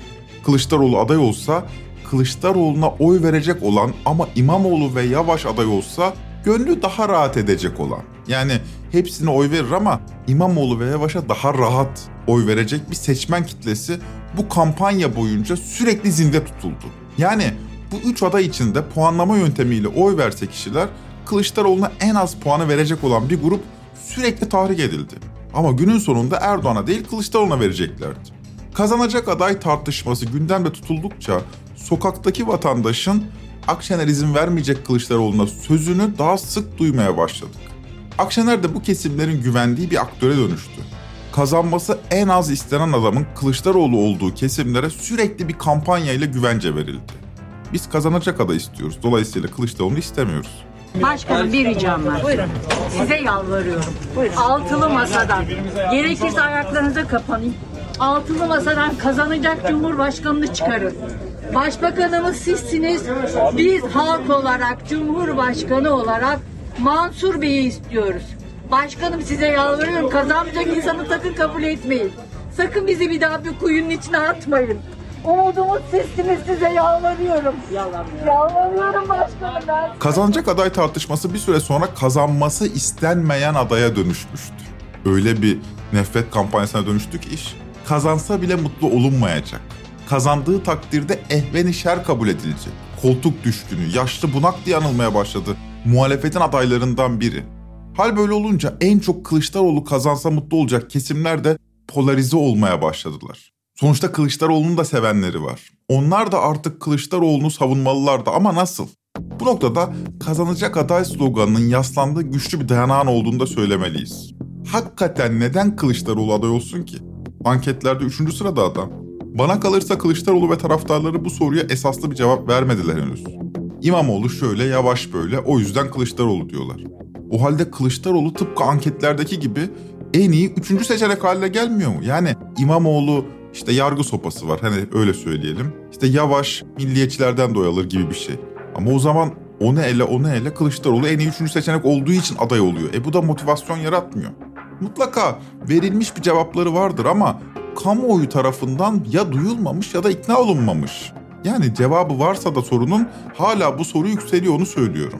Kılıçdaroğlu aday olsa Kılıçdaroğlu'na oy verecek olan ama İmamoğlu ve Yavaş aday olsa gönlü daha rahat edecek olan. Yani hepsine oy verir ama İmamoğlu ve Yavaş'a daha rahat oy verecek bir seçmen kitlesi bu kampanya boyunca sürekli zinde tutuldu. Yani bu üç aday içinde puanlama yöntemiyle oy verse kişiler Kılıçdaroğlu'na en az puanı verecek olan bir grup sürekli tahrik edildi. Ama günün sonunda Erdoğan'a değil Kılıçdaroğlu'na vereceklerdi. Kazanacak aday tartışması gündemde tutuldukça sokaktaki vatandaşın Akşener izin vermeyecek Kılıçdaroğlu'na sözünü daha sık duymaya başladık. Akşener de bu kesimlerin güvendiği bir aktöre dönüştü. Kazanması en az istenen adamın Kılıçdaroğlu olduğu kesimlere sürekli bir kampanya ile güvence verildi. Biz kazanacak aday istiyoruz. Dolayısıyla Kılıçdaroğlu'nu istemiyoruz. Başkanım bir ricam var. Buyurun. Size yalvarıyorum. Buyurun. Altılı masadan. Gerekirse ayaklarınıza kapanayım. Altılı masadan kazanacak Cumhurbaşkanını çıkarın. Başbakanımız sizsiniz. Biz halk olarak, Cumhurbaşkanı olarak Mansur Bey'i istiyoruz. Başkanım size yalvarıyorum. Kazanmayacak insanı sakın kabul etmeyin. Sakın bizi bir daha bir kuyunun içine atmayın. Umudumuz sizsiniz size yalvarıyorum. Yalvarıyorum başkanım ben. Kazanacak aday tartışması bir süre sonra kazanması istenmeyen adaya dönüşmüştü. Öyle bir nefret kampanyasına dönüştü ki iş. Kazansa bile mutlu olunmayacak. Kazandığı takdirde ehveni şer kabul edilecek. Koltuk düşkünü, yaşlı bunak diye anılmaya başladı. Muhalefetin adaylarından biri. Hal böyle olunca en çok Kılıçdaroğlu kazansa mutlu olacak kesimler de polarize olmaya başladılar. Sonuçta Kılıçdaroğlu'nun da sevenleri var. Onlar da artık Kılıçdaroğlu'nu savunmalılardı ama nasıl? Bu noktada kazanacak aday sloganının yaslandığı güçlü bir dayanağın olduğunu da söylemeliyiz. Hakikaten neden Kılıçdaroğlu aday olsun ki? Anketlerde 3. sırada adam. Bana kalırsa Kılıçdaroğlu ve taraftarları bu soruya esaslı bir cevap vermediler henüz. İmamoğlu şöyle, Yavaş böyle, o yüzden Kılıçdaroğlu diyorlar. O halde Kılıçdaroğlu tıpkı anketlerdeki gibi en iyi üçüncü seçenek haline gelmiyor mu? Yani İmamoğlu işte yargı sopası var hani öyle söyleyelim. İşte Yavaş milliyetçilerden doyalır gibi bir şey. Ama o zaman o ne ele o ne ele Kılıçdaroğlu en iyi üçüncü seçenek olduğu için aday oluyor. E bu da motivasyon yaratmıyor. Mutlaka verilmiş bir cevapları vardır ama kamuoyu tarafından ya duyulmamış ya da ikna olunmamış. Yani cevabı varsa da sorunun hala bu soru yükseliyor onu söylüyorum.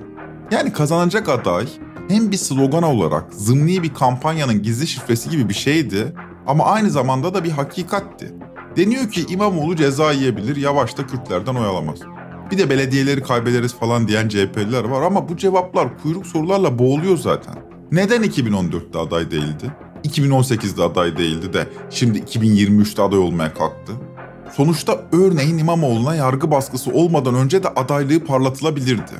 Yani kazanacak aday hem bir slogan olarak zımni bir kampanyanın gizli şifresi gibi bir şeydi ama aynı zamanda da bir hakikatti. Deniyor ki İmamoğlu ceza yiyebilir, yavaş da Kürtlerden oy alamaz. Bir de belediyeleri kaybederiz falan diyen CHP'liler var ama bu cevaplar kuyruk sorularla boğuluyor zaten. Neden 2014'te aday değildi? 2018'de aday değildi de şimdi 2023'te aday olmaya kalktı. Sonuçta örneğin İmamoğlu'na yargı baskısı olmadan önce de adaylığı parlatılabilirdi.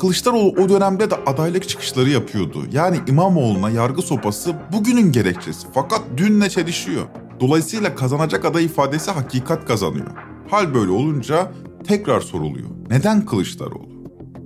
Kılıçdaroğlu o dönemde de adaylık çıkışları yapıyordu. Yani İmamoğlu'na yargı sopası bugünün gerekçesi fakat dünle çelişiyor. Dolayısıyla kazanacak aday ifadesi hakikat kazanıyor. Hal böyle olunca tekrar soruluyor. Neden Kılıçdaroğlu?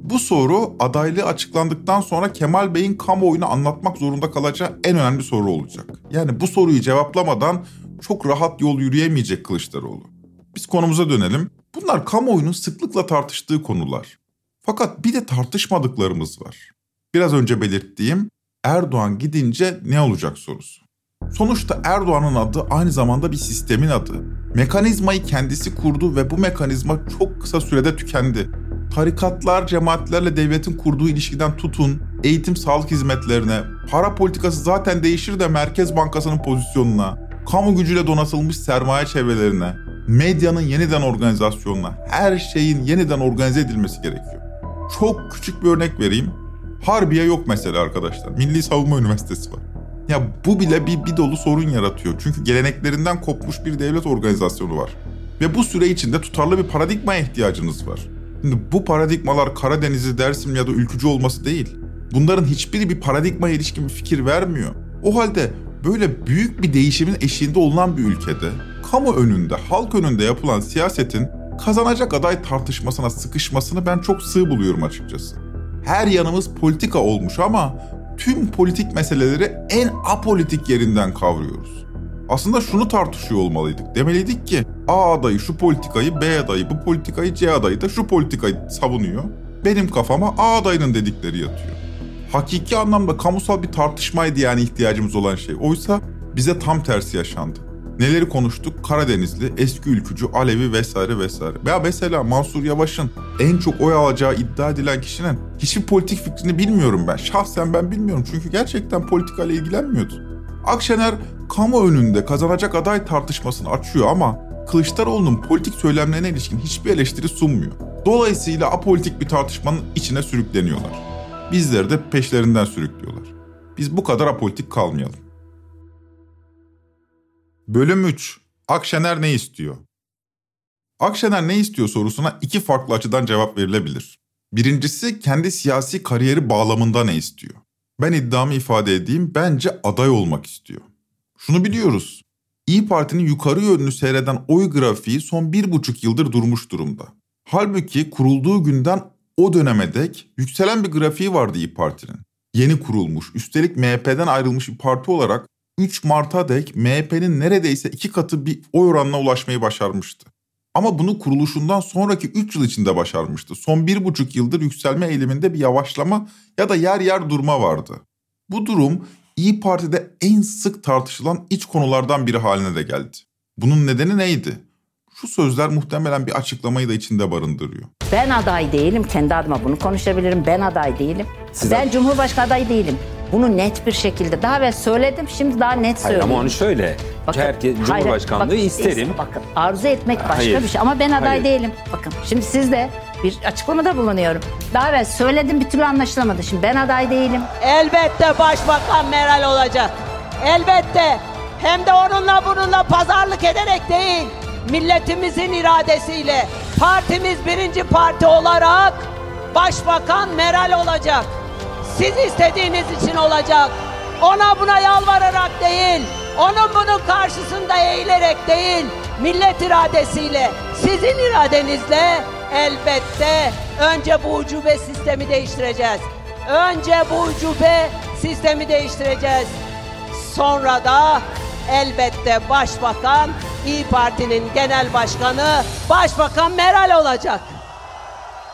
Bu soru adaylığı açıklandıktan sonra Kemal Bey'in kamuoyuna anlatmak zorunda kalacağı en önemli soru olacak. Yani bu soruyu cevaplamadan çok rahat yol yürüyemeyecek Kılıçdaroğlu. Biz konumuza dönelim. Bunlar kamuoyunun sıklıkla tartıştığı konular. Fakat bir de tartışmadıklarımız var. Biraz önce belirttiğim Erdoğan gidince ne olacak sorusu. Sonuçta Erdoğan'ın adı aynı zamanda bir sistemin adı. Mekanizmayı kendisi kurdu ve bu mekanizma çok kısa sürede tükendi. Tarikatlar, cemaatlerle devletin kurduğu ilişkiden tutun, eğitim sağlık hizmetlerine, para politikası zaten değişir de Merkez Bankası'nın pozisyonuna, kamu gücüyle donatılmış sermaye çevrelerine, medyanın yeniden organizasyonuna, her şeyin yeniden organize edilmesi gerekiyor. Çok küçük bir örnek vereyim. Harbiye yok mesela arkadaşlar. Milli Savunma Üniversitesi var. Ya bu bile bir, bir dolu sorun yaratıyor. Çünkü geleneklerinden kopmuş bir devlet organizasyonu var. Ve bu süre içinde tutarlı bir paradigmaya ihtiyacınız var. Şimdi bu paradigmalar Karadeniz'i, Dersim ya da ülkücü olması değil. Bunların hiçbiri bir paradigmaya ilişkin bir fikir vermiyor. O halde böyle büyük bir değişimin eşiğinde olunan bir ülkede kamu önünde, halk önünde yapılan siyasetin kazanacak aday tartışmasına sıkışmasını ben çok sığ buluyorum açıkçası. Her yanımız politika olmuş ama tüm politik meseleleri en apolitik yerinden kavruyoruz. Aslında şunu tartışıyor olmalıydık. Demeliydik ki A adayı şu politikayı, B adayı bu politikayı, C adayı da şu politikayı savunuyor. Benim kafama A adayının dedikleri yatıyor. Hakiki anlamda kamusal bir tartışmaydı yani ihtiyacımız olan şey. Oysa bize tam tersi yaşandı. Neleri konuştuk? Karadenizli, eski ülkücü, Alevi vesaire vesaire. Veya mesela Mansur Yavaş'ın en çok oy alacağı iddia edilen kişinin hiçbir politik fikrini bilmiyorum ben. Şahsen ben bilmiyorum çünkü gerçekten politikayla ilgilenmiyordu. Akşener kamu önünde kazanacak aday tartışmasını açıyor ama Kılıçdaroğlu'nun politik söylemlerine ilişkin hiçbir eleştiri sunmuyor. Dolayısıyla apolitik bir tartışmanın içine sürükleniyorlar. Bizleri de peşlerinden sürüklüyorlar. Biz bu kadar apolitik kalmayalım. Bölüm 3. Akşener ne istiyor? Akşener ne istiyor sorusuna iki farklı açıdan cevap verilebilir. Birincisi kendi siyasi kariyeri bağlamında ne istiyor? Ben iddiamı ifade edeyim bence aday olmak istiyor. Şunu biliyoruz. İyi Parti'nin yukarı yönlü seyreden oy grafiği son bir buçuk yıldır durmuş durumda. Halbuki kurulduğu günden o döneme dek yükselen bir grafiği vardı İyi Parti'nin. Yeni kurulmuş, üstelik MHP'den ayrılmış bir parti olarak 3 Mart'a dek MHP'nin neredeyse iki katı bir oy oranına ulaşmayı başarmıştı. Ama bunu kuruluşundan sonraki 3 yıl içinde başarmıştı. Son 1,5 yıldır yükselme eğiliminde bir yavaşlama ya da yer yer durma vardı. Bu durum İyi Parti'de en sık tartışılan iç konulardan biri haline de geldi. Bunun nedeni neydi? Şu sözler muhtemelen bir açıklamayı da içinde barındırıyor. Ben aday değilim. Kendi adıma bunu konuşabilirim. Ben aday değilim. Siz ben Cumhurbaşkanı adayı değilim. Bunu net bir şekilde daha evvel söyledim. Şimdi daha net Hayır söyleyeyim. ama onu şöyle. Bakın, Herkes hayır, Cumhurbaşkanlığı bakın, isterim. is- Bakın arzu etmek başka Hayır. bir şey ama ben aday Hayır. değilim. Bakın şimdi sizde bir açıklamada bulunuyorum. Daha evvel söyledim bir türlü anlaşılamadı. Şimdi ben aday değilim. Elbette başbakan Meral olacak. Elbette. Hem de onunla bununla pazarlık ederek değil. Milletimizin iradesiyle. Partimiz birinci parti olarak başbakan Meral olacak. Siz istediğiniz için olacak. Ona buna yalvararak değil. Onun bunun karşısında eğilerek değil. Millet iradesiyle, sizin iradenizle elbette önce bu ucube sistemi değiştireceğiz. Önce bu ucube sistemi değiştireceğiz. Sonra da elbette başbakan İyi Parti'nin genel başkanı Başbakan Meral olacak.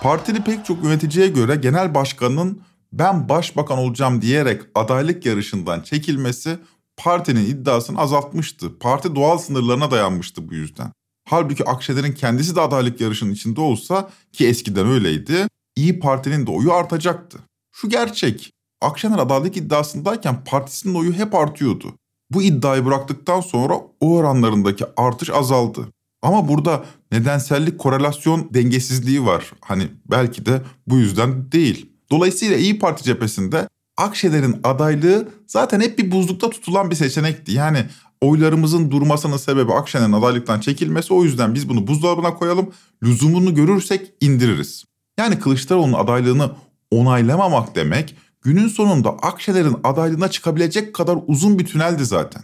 Partili pek çok yöneticiye göre genel başkanın ben başbakan olacağım diyerek adaylık yarışından çekilmesi partinin iddiasını azaltmıştı. Parti doğal sınırlarına dayanmıştı bu yüzden. Halbuki Akşener'in kendisi de adaylık yarışının içinde olsa ki eskiden öyleydi, İyi Parti'nin de oyu artacaktı. Şu gerçek, Akşener adaylık iddiasındayken partisinin oyu hep artıyordu. Bu iddiayı bıraktıktan sonra o oranlarındaki artış azaldı. Ama burada nedensellik korelasyon dengesizliği var. Hani belki de bu yüzden değil. Dolayısıyla İyi Parti cephesinde Akşener'in adaylığı zaten hep bir buzlukta tutulan bir seçenekti. Yani oylarımızın durmasının sebebi Akşener'in adaylıktan çekilmesi o yüzden biz bunu buzdolabına koyalım. Lüzumunu görürsek indiririz. Yani Kılıçdaroğlu'nun adaylığını onaylamamak demek günün sonunda Akşener'in adaylığına çıkabilecek kadar uzun bir tüneldi zaten.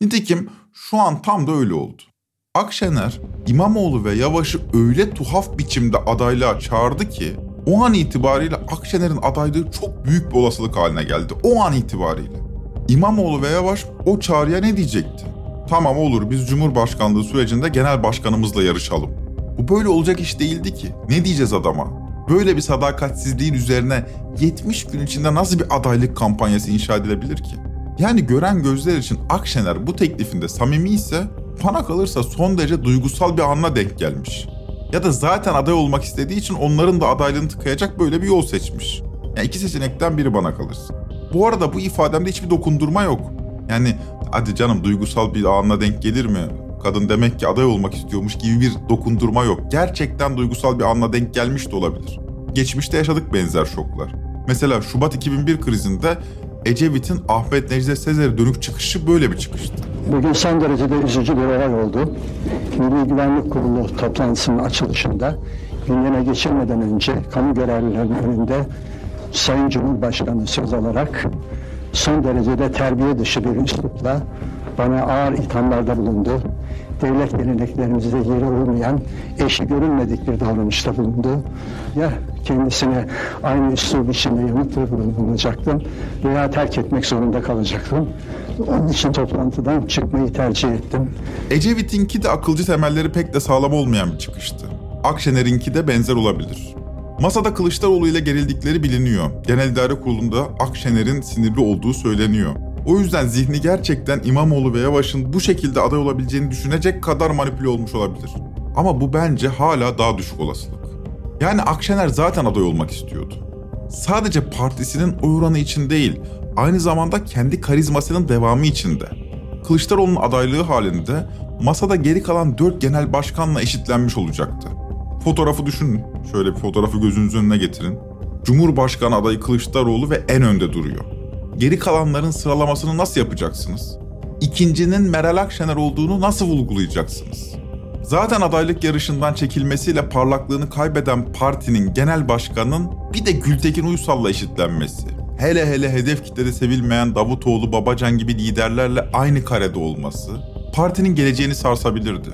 Nitekim şu an tam da öyle oldu. Akşener, İmamoğlu ve Yavaş'ı öyle tuhaf biçimde adaylığa çağırdı ki o an itibariyle Akşener'in adaylığı çok büyük bir olasılık haline geldi. O an itibariyle. İmamoğlu ve Yavaş o çağrıya ne diyecekti? Tamam olur biz Cumhurbaşkanlığı sürecinde genel başkanımızla yarışalım. Bu böyle olacak iş değildi ki. Ne diyeceğiz adama? Böyle bir sadakatsizliğin üzerine 70 gün içinde nasıl bir adaylık kampanyası inşa edilebilir ki? Yani gören gözler için Akşener bu teklifinde samimi ise bana kalırsa son derece duygusal bir anla denk gelmiş. Ya da zaten aday olmak istediği için onların da adaylığını tıkayacak böyle bir yol seçmiş. Yani iki seçenekten biri bana kalırsa. Bu arada bu ifademde hiçbir dokundurma yok. Yani hadi canım duygusal bir anla denk gelir mi? Kadın demek ki aday olmak istiyormuş gibi bir dokundurma yok. Gerçekten duygusal bir anla denk gelmiş de olabilir. Geçmişte yaşadık benzer şoklar. Mesela Şubat 2001 krizinde Ecevit'in Ahmet Necdet Sezer'e dönük çıkışı böyle bir çıkıştı. Bugün son derecede üzücü bir olay oldu. Milli Güvenlik Kurulu toplantısının açılışında gündeme geçirmeden önce kamu görevlilerinin önünde Sayın Cumhurbaşkanı söz alarak son derecede terbiye dışı bir üslupla bana ağır ithamlarda bulundu. Devlet geleneklerimizde yeri olmayan, eşi görülmedik bir davranışta bulundu. Ya kendisine aynı üslub içinde yanıt bulunacaktım veya terk etmek zorunda kalacaktım. Onun için toplantıdan çıkmayı tercih ettim. Ecevit'inki de akılcı temelleri pek de sağlam olmayan bir çıkıştı. Akşener'inki de benzer olabilir. Masada Kılıçdaroğlu ile gerildikleri biliniyor. Genel İdare Kurulu'nda Akşener'in sinirli olduğu söyleniyor. O yüzden zihni gerçekten İmamoğlu ve Yavaş'ın bu şekilde aday olabileceğini düşünecek kadar manipüle olmuş olabilir. Ama bu bence hala daha düşük olasılık. Yani Akşener zaten aday olmak istiyordu. Sadece partisinin oy oranı için değil, aynı zamanda kendi karizmasının devamı için de. Kılıçdaroğlu'nun adaylığı halinde masada geri kalan 4 genel başkanla eşitlenmiş olacaktı. Fotoğrafı düşünün. Şöyle bir fotoğrafı gözünüzün önüne getirin. Cumhurbaşkanı adayı Kılıçdaroğlu ve en önde duruyor. Geri kalanların sıralamasını nasıl yapacaksınız? İkincinin Meral Akşener olduğunu nasıl vurgulayacaksınız? Zaten adaylık yarışından çekilmesiyle parlaklığını kaybeden partinin genel başkanının bir de Gültekin Uysal'la eşitlenmesi. Hele hele hedef kitlede sevilmeyen Davutoğlu, Babacan gibi liderlerle aynı karede olması partinin geleceğini sarsabilirdi.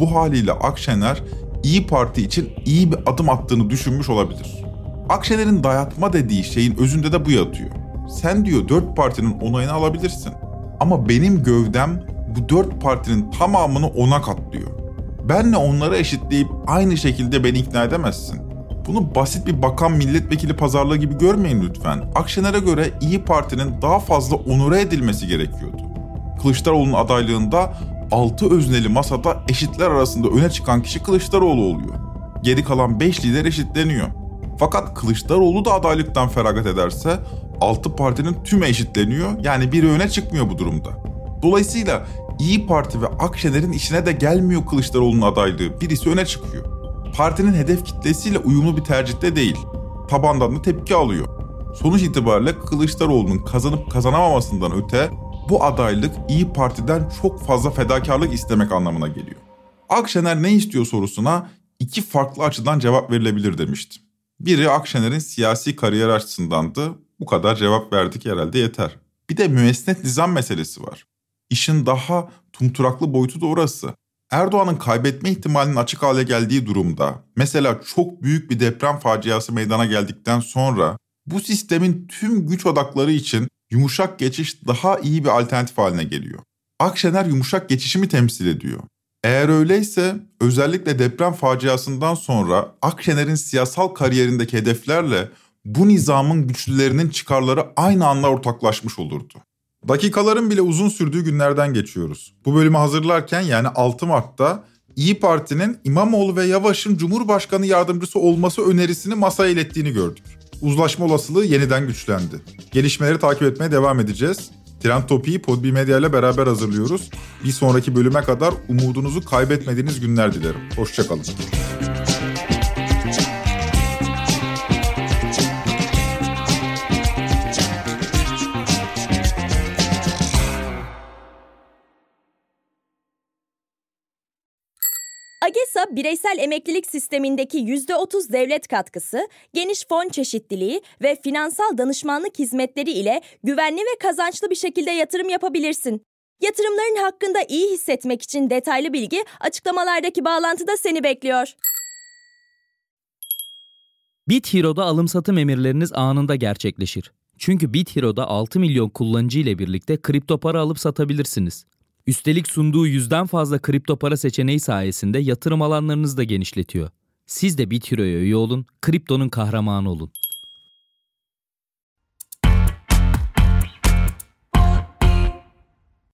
Bu haliyle Akşener İyi Parti için iyi bir adım attığını düşünmüş olabilir. Akşener'in dayatma dediği şeyin özünde de bu yatıyor. Sen diyor dört partinin onayını alabilirsin. Ama benim gövdem bu dört partinin tamamını ona katlıyor. Benle onları eşitleyip aynı şekilde beni ikna edemezsin. Bunu basit bir bakan milletvekili pazarlığı gibi görmeyin lütfen. Akşener'e göre İyi Parti'nin daha fazla onore edilmesi gerekiyordu. Kılıçdaroğlu'nun adaylığında 6 özneli masada eşitler arasında öne çıkan kişi Kılıçdaroğlu oluyor. Geri kalan 5 lider eşitleniyor. Fakat Kılıçdaroğlu da adaylıktan feragat ederse 6 partinin tümü eşitleniyor yani biri öne çıkmıyor bu durumda. Dolayısıyla İyi Parti ve Akşener'in işine de gelmiyor Kılıçdaroğlu'nun adaylığı. Birisi öne çıkıyor. Partinin hedef kitlesiyle uyumlu bir tercihte değil. Tabandan da tepki alıyor. Sonuç itibariyle Kılıçdaroğlu'nun kazanıp kazanamamasından öte bu adaylık İyi Parti'den çok fazla fedakarlık istemek anlamına geliyor. Akşener ne istiyor sorusuna iki farklı açıdan cevap verilebilir demiştim. Biri Akşener'in siyasi kariyer açısındandı. Bu kadar cevap verdik herhalde yeter. Bir de müesnet nizam meselesi var. İşin daha tumturaklı boyutu da orası. Erdoğan'ın kaybetme ihtimalinin açık hale geldiği durumda, mesela çok büyük bir deprem faciası meydana geldikten sonra bu sistemin tüm güç odakları için yumuşak geçiş daha iyi bir alternatif haline geliyor. Akşener yumuşak geçişi mi temsil ediyor? Eğer öyleyse özellikle deprem faciasından sonra Akşener'in siyasal kariyerindeki hedeflerle bu nizamın güçlülerinin çıkarları aynı anda ortaklaşmış olurdu. Dakikaların bile uzun sürdüğü günlerden geçiyoruz. Bu bölümü hazırlarken yani 6 Mart'ta İyi Parti'nin İmamoğlu ve Yavaş'ın Cumhurbaşkanı yardımcısı olması önerisini masaya ilettiğini gördük. Uzlaşma olasılığı yeniden güçlendi. Gelişmeleri takip etmeye devam edeceğiz. Trend Topi'yi Podbi Medya ile beraber hazırlıyoruz. Bir sonraki bölüme kadar umudunuzu kaybetmediğiniz günler dilerim. Hoşçakalın. AGESA bireysel emeklilik sistemindeki %30 devlet katkısı, geniş fon çeşitliliği ve finansal danışmanlık hizmetleri ile güvenli ve kazançlı bir şekilde yatırım yapabilirsin. Yatırımların hakkında iyi hissetmek için detaylı bilgi açıklamalardaki bağlantıda seni bekliyor. BitHero'da alım satım emirleriniz anında gerçekleşir. Çünkü BitHero'da 6 milyon kullanıcı ile birlikte kripto para alıp satabilirsiniz. Üstelik sunduğu yüzden fazla kripto para seçeneği sayesinde yatırım alanlarınızı da genişletiyor. Siz de BitHero'ya üye olun, kriptonun kahramanı olun.